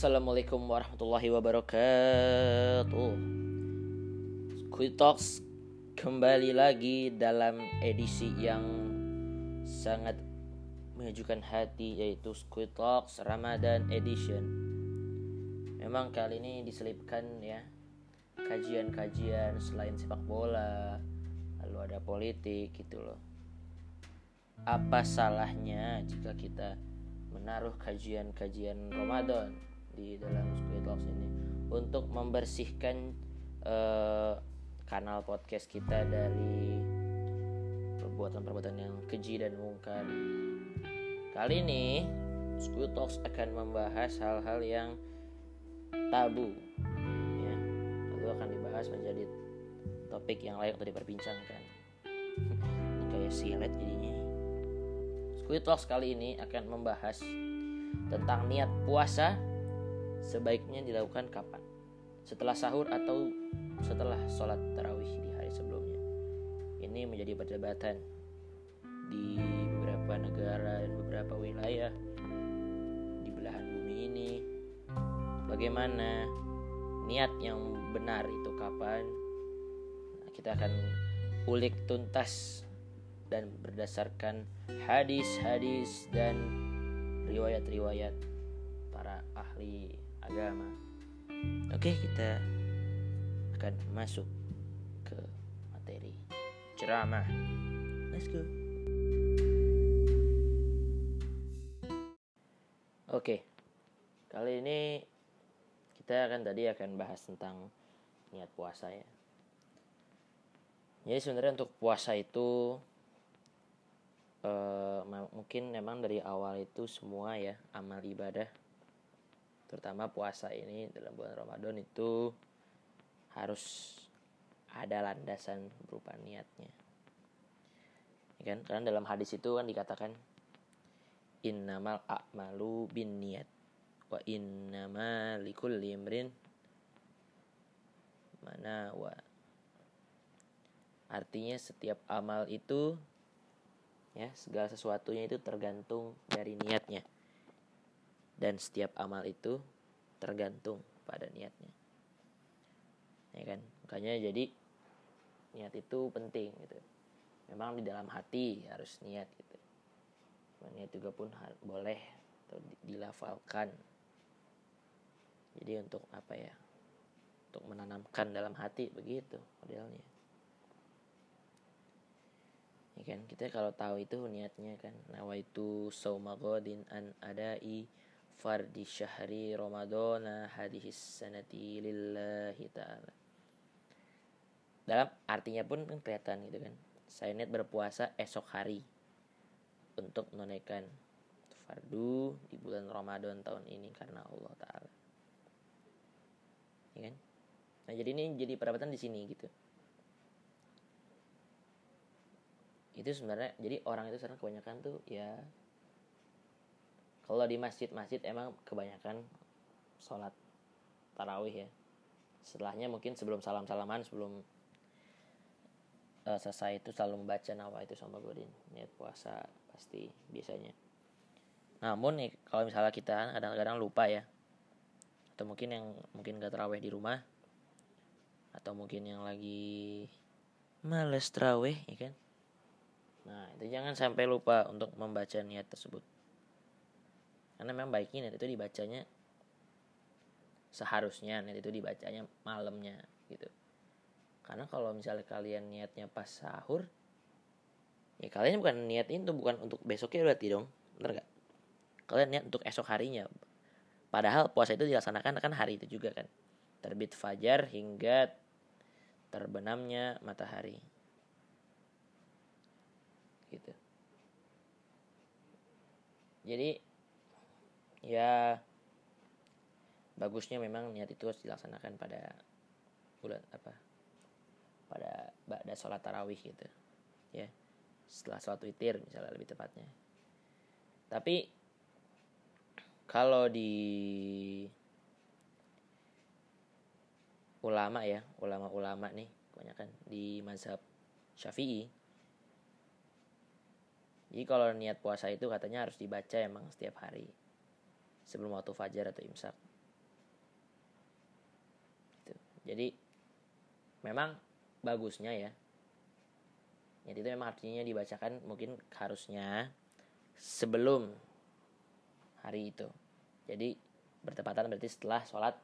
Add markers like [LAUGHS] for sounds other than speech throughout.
Assalamualaikum warahmatullahi wabarakatuh. Squid Talks kembali lagi dalam edisi yang sangat menyejukkan hati yaitu Squid Talks Ramadan Edition. Memang kali ini diselipkan ya kajian-kajian selain sepak bola lalu ada politik gitu loh. Apa salahnya jika kita menaruh kajian-kajian Ramadan di dalam Squid Talks ini untuk membersihkan uh, kanal podcast kita dari perbuatan-perbuatan yang keji dan mungkar. Kali ini Squid Talks akan membahas hal-hal yang tabu ya. Lalu akan dibahas menjadi topik yang layak untuk diperbincangkan. [LAUGHS] Kayak silet jadinya. Squid Talks kali ini akan membahas tentang niat puasa sebaiknya dilakukan kapan? Setelah sahur atau setelah sholat tarawih di hari sebelumnya? Ini menjadi perdebatan di beberapa negara dan beberapa wilayah di belahan bumi ini. Bagaimana niat yang benar itu kapan? Nah, kita akan ulik tuntas dan berdasarkan hadis-hadis dan riwayat-riwayat para ahli agama. Oke, kita akan masuk ke materi ceramah. Let's go. Oke, kali ini kita akan tadi akan bahas tentang niat puasa ya. Jadi sebenarnya untuk puasa itu uh, mungkin memang dari awal itu semua ya amal ibadah terutama puasa ini dalam bulan Ramadan itu harus ada landasan berupa niatnya. Ya kan? Karena dalam hadis itu kan dikatakan innamal a'malu bin niat wa innama likulli imrin mana wa artinya setiap amal itu ya segala sesuatunya itu tergantung dari niatnya dan setiap amal itu tergantung pada niatnya. Ya kan? Makanya jadi niat itu penting gitu. Memang di dalam hati harus niat gitu. Niat juga pun boleh atau dilafalkan. Jadi untuk apa ya? Untuk menanamkan dalam hati begitu modelnya. Ya kan? Kita kalau tahu itu niatnya kan. Nawaitu saumagodin an adai fardi syahri Ramadana hadis sanati lillahi ta'ala. Dalam artinya pun kan kelihatan gitu kan. Saya niat berpuasa esok hari untuk menunaikan fardu di bulan Ramadan tahun ini karena Allah Ta'ala. Ya kan? Nah jadi ini jadi perdebatan di sini gitu. Itu sebenarnya jadi orang itu sekarang kebanyakan tuh ya kalau di masjid-masjid emang kebanyakan sholat tarawih ya. Setelahnya mungkin sebelum salam-salaman sebelum uh, selesai itu selalu membaca nawa itu sama godin. Niat puasa pasti biasanya. Namun nih kalau misalnya kita kadang-kadang lupa ya atau mungkin yang mungkin gak terawih di rumah atau mungkin yang lagi males terawih ya kan? Nah itu jangan sampai lupa untuk membaca niat tersebut karena memang baiknya net itu dibacanya seharusnya net itu dibacanya malamnya gitu. Karena kalau misalnya kalian niatnya pas sahur ya kalian bukan niat itu bukan untuk besoknya berarti dong bener gak kalian niat untuk esok harinya. Padahal puasa itu dilaksanakan kan hari itu juga kan. Terbit fajar hingga terbenamnya matahari. Gitu. Jadi ya bagusnya memang niat itu harus dilaksanakan pada bulan apa pada pada sholat tarawih gitu ya. Setelah sholat witir misalnya lebih tepatnya. Tapi kalau di ulama ya ulama-ulama nih kebanyakan di mazhab syafi'i jadi kalau niat puasa itu katanya harus dibaca emang setiap hari sebelum waktu fajar atau imsak. Jadi memang bagusnya ya. Ya itu memang artinya dibacakan mungkin harusnya sebelum hari itu. Jadi bertepatan berarti setelah sholat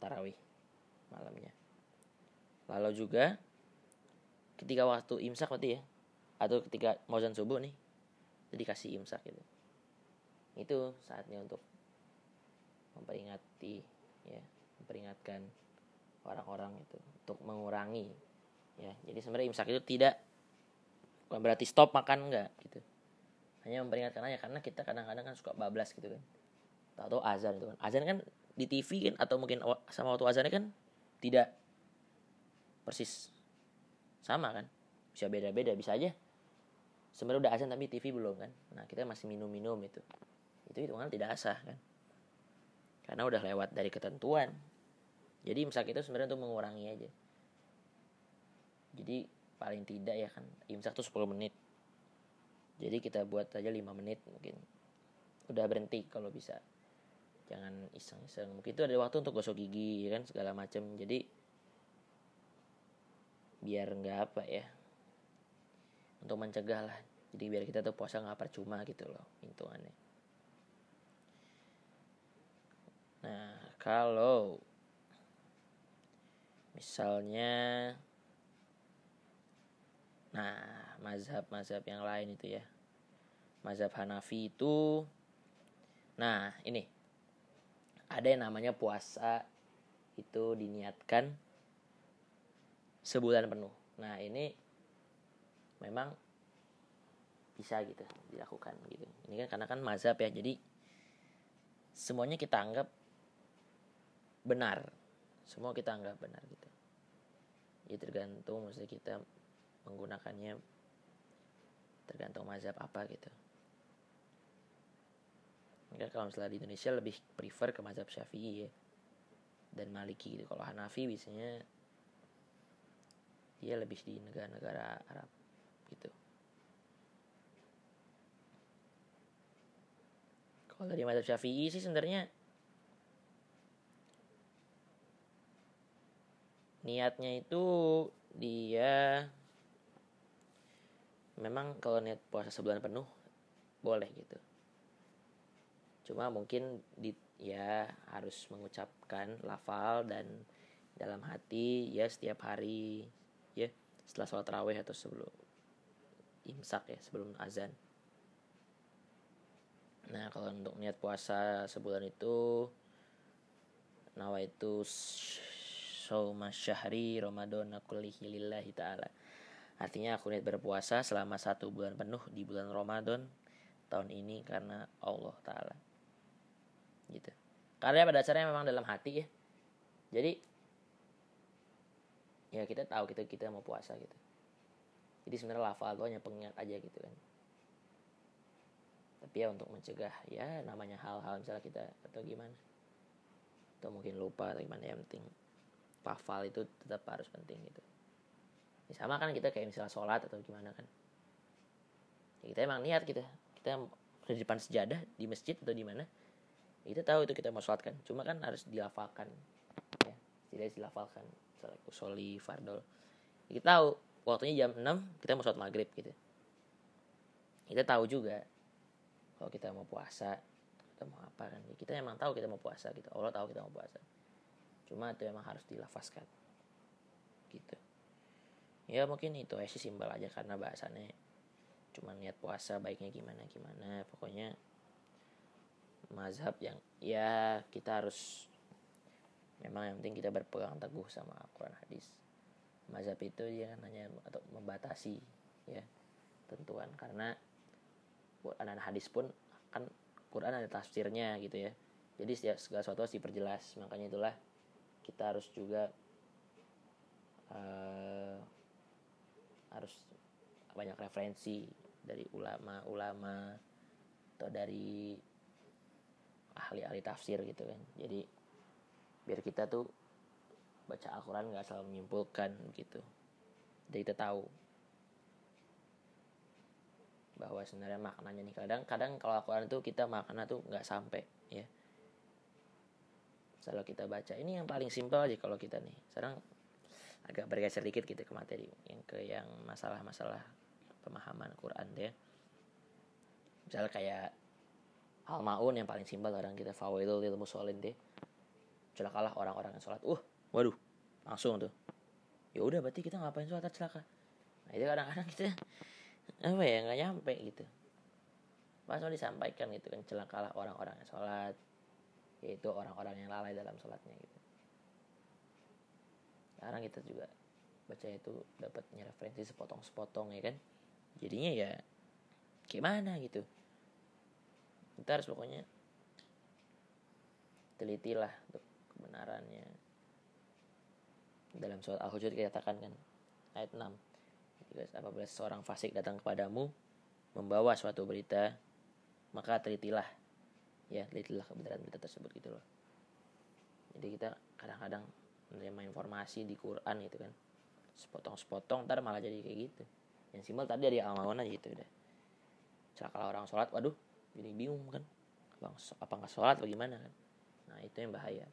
tarawih malamnya. Lalu juga ketika waktu imsak berarti ya atau ketika mau subuh nih jadi kasih imsak gitu itu saatnya untuk memperingati ya memperingatkan orang-orang itu untuk mengurangi ya. Jadi sebenarnya imsak itu tidak bukan berarti stop makan enggak gitu. Hanya memperingatkan aja karena kita kadang-kadang kan suka bablas gitu kan. Atau azan itu kan. Azan kan di TV kan atau mungkin sama waktu azannya kan tidak persis sama kan. Bisa beda-beda bisa aja. Sebenarnya udah azan tapi TV belum kan. Nah kita masih minum-minum itu itu hitungan tidak asah kan? Karena udah lewat dari ketentuan. Jadi imsak itu sebenarnya untuk mengurangi aja. Jadi paling tidak ya kan imsak tuh 10 menit. Jadi kita buat aja 5 menit mungkin. Udah berhenti kalau bisa. Jangan iseng-iseng. Mungkin itu ada waktu untuk gosok gigi ya kan segala macam jadi biar nggak apa ya untuk mencegah lah. Jadi biar kita tuh puasa nggak percuma gitu loh hitungannya nah kalau misalnya nah mazhab-mazhab yang lain itu ya mazhab Hanafi itu nah ini ada yang namanya puasa itu diniatkan sebulan penuh. Nah ini memang bisa gitu dilakukan gitu. Ini kan karena kan mazhab ya, jadi semuanya kita anggap benar. Semua kita anggap benar gitu. Ya tergantung maksudnya kita menggunakannya tergantung mazhab apa gitu. Mungkin kalau misalnya di Indonesia lebih prefer ke mazhab Syafi'i ya. Dan Maliki gitu. Kalau Hanafi biasanya dia lebih di negara-negara Arab gitu. Kalau dari mazhab Syafi'i sih sebenarnya niatnya itu dia memang kalau niat puasa sebulan penuh boleh gitu. Cuma mungkin di ya harus mengucapkan lafal dan dalam hati ya setiap hari ya setelah sholat raweh atau sebelum imsak ya sebelum azan. Nah kalau untuk niat puasa sebulan itu nawa itu sauma syahri ramadan kullihi lillahi ta'ala. Artinya aku niat berpuasa selama satu bulan penuh di bulan Ramadan tahun ini karena Allah Ta'ala. Gitu. Karena pada dasarnya memang dalam hati ya. Jadi ya kita tahu kita kita mau puasa gitu. Jadi sebenarnya lafal itu hanya pengingat aja gitu kan. Tapi ya untuk mencegah ya namanya hal-hal misalnya kita atau gimana. Atau mungkin lupa atau gimana yang penting lafal itu tetap harus penting gitu. Ya sama kan kita kayak misalnya sholat atau gimana kan. Ya kita emang niat kita. Kita di depan sejadah di masjid atau di mana kita tahu itu kita mau sholat kan. Cuma kan harus dilafalkan ya. Tidak dilafalkan. Misalnya kusoli fardol. Ya, kita tahu waktunya jam 6 kita mau sholat maghrib gitu. Kita tahu juga kalau kita mau puasa kita mau apa kan. Ya, kita emang tahu kita mau puasa gitu. Allah tahu kita mau puasa cuma itu emang harus dilafaskan gitu. Ya mungkin itu aja sih simbol aja karena bahasannya cuma niat puasa baiknya gimana gimana. Pokoknya mazhab yang ya kita harus memang yang penting kita berpegang teguh sama Quran hadis. Mazhab itu dia kan hanya atau membatasi ya tentuan. Karena Quran dan hadis pun kan Quran ada tafsirnya gitu ya. Jadi setiap segala sesuatu harus diperjelas. Makanya itulah kita harus juga uh, harus banyak referensi dari ulama-ulama atau dari ahli-ahli tafsir gitu kan. Jadi biar kita tuh baca Al-Quran nggak selalu menyimpulkan gitu. Jadi kita tahu bahwa sebenarnya maknanya nih. Kadang kadang kalau Al-Quran itu kita makna tuh nggak sampai ya selalu kita baca ini yang paling simpel aja kalau kita nih. Sekarang agak bergeser sedikit gitu ke materi yang ke yang masalah-masalah pemahaman Quran deh. Misalnya kayak al maun yang paling simpel orang kita fawaidul ilmu solin deh. Celakalah orang-orang yang sholat. Uh waduh langsung tuh. Ya udah berarti kita ngapain sholat? Celaka. Nah itu kadang-kadang kita [LAUGHS] apa ya nggak nyampe gitu. Masa disampaikan gitu kan celakalah orang-orang yang sholat yaitu orang-orang yang lalai dalam sholatnya gitu. Sekarang kita juga baca itu dapatnya referensi sepotong-sepotong ya kan? Jadinya ya gimana gitu? Kita harus pokoknya telitilah untuk kebenarannya. Dalam surat Al-Hujurat dikatakan kan ayat 6 jika apabila seorang fasik datang kepadamu membawa suatu berita maka telitilah ya telitilah kebenaran berita tersebut gitu loh. Jadi kita kadang-kadang menerima informasi di Quran gitu kan. Sepotong-sepotong ntar malah jadi kayak gitu. Yang simpel tadi dari amalan aja gitu udah. Celaka orang sholat waduh jadi bingung kan. Bang apa nggak sholat bagaimana kan. Nah itu yang bahaya.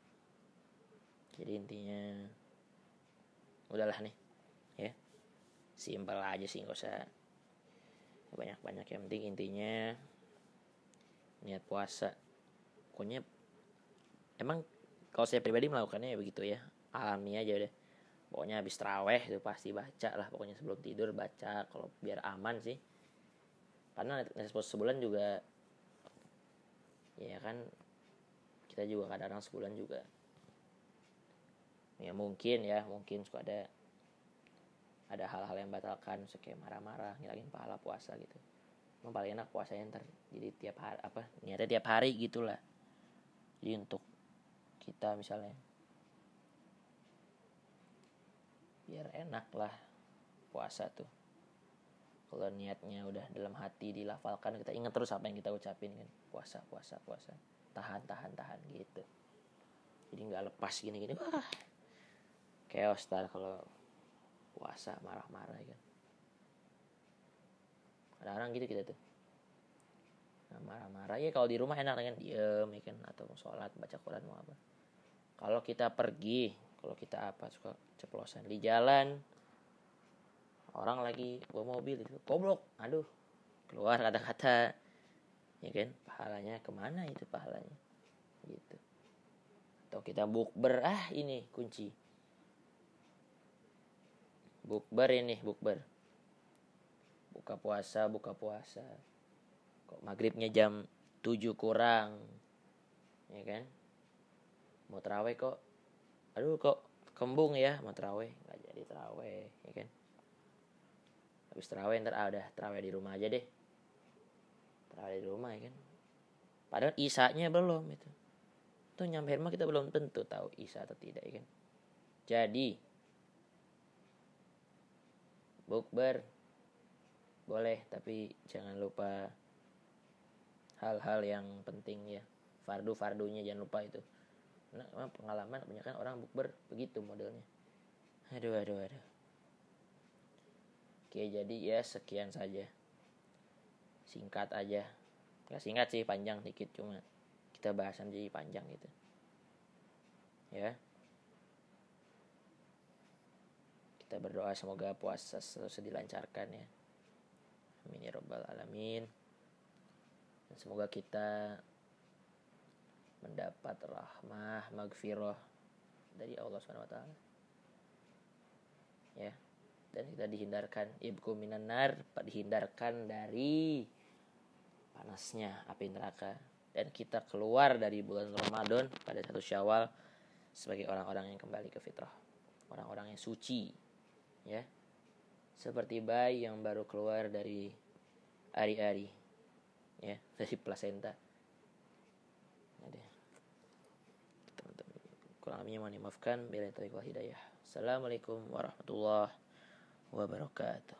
Jadi intinya udahlah nih ya. Simpel aja sih nggak usah banyak-banyak. Yang penting intinya niat puasa pokoknya emang kalau saya pribadi melakukannya ya begitu ya. Alami aja udah. Pokoknya habis teraweh itu pasti baca lah pokoknya sebelum tidur baca kalau biar aman sih. Karena net sebulan juga ya kan kita juga kadang-kadang sebulan juga. Ya mungkin ya mungkin suka ada ada hal-hal yang batalkan kayak marah-marah ngilangin pahala puasa gitu. Emang paling enak puasanya ntar jadi tiap hari apa niatnya tiap hari gitulah jadi untuk kita misalnya. Biar enak lah puasa tuh. Kalau niatnya udah dalam hati dilafalkan kita ingat terus apa yang kita ucapin kan. Puasa puasa puasa. Tahan tahan tahan gitu. Jadi nggak lepas gini gini wah chaos tar kalau puasa marah-marah kan. Kadang-kadang gitu kita tuh marah-marah. Ya kalau di rumah enak kan? Diem ya kan? Atau sholat baca Quran mau apa. Kalau kita pergi kalau kita apa suka ceplosan di jalan orang lagi bawa mobil itu goblok aduh keluar kata-kata ya kan? Pahalanya ke mana itu pahalanya? Gitu. Atau kita bukber ah ini kunci. Bukber ini bukber. Buka puasa buka puasa kok maghribnya jam 7 kurang? Ya kan? Mau teraweh kok. Aduh kok kembung ya mau teraweh nggak jadi teraweh ya kan? Habis terawih ntar ah, udah terawih di rumah aja deh. Terawih di rumah ya kan? Padahal isanya belum itu. Tuh nyampe rumah kita belum tentu tahu isa atau tidak ya kan? Jadi bukber. Boleh tapi jangan lupa hal-hal yang penting ya. Fardu fardunya jangan lupa itu. Nah, pengalaman kebanyakan orang bukber begitu modelnya. Aduh aduh aduh. Oke jadi ya sekian saja. Singkat aja. Gak singkat sih panjang dikit. Cuma Kita bahasan jadi panjang gitu. Ya. Kita berdoa semoga puasa terus dilancarkan ya. Amin ya robbal alamin semoga kita Mendapat rahmah Magfirah Dari Allah SWT Ya. Dan kita dihindarkan ibku minan nar dihindarkan dari panasnya api neraka. Dan kita keluar dari bulan Ramadan pada satu Syawal sebagai orang-orang yang kembali ke fitrah. Orang-orang yang suci. Ya. Seperti bayi yang baru keluar dari ari-ari ya dari plasenta kurang lebihnya mohon dimaafkan. Bila itu hidayah. Assalamualaikum warahmatullahi wabarakatuh.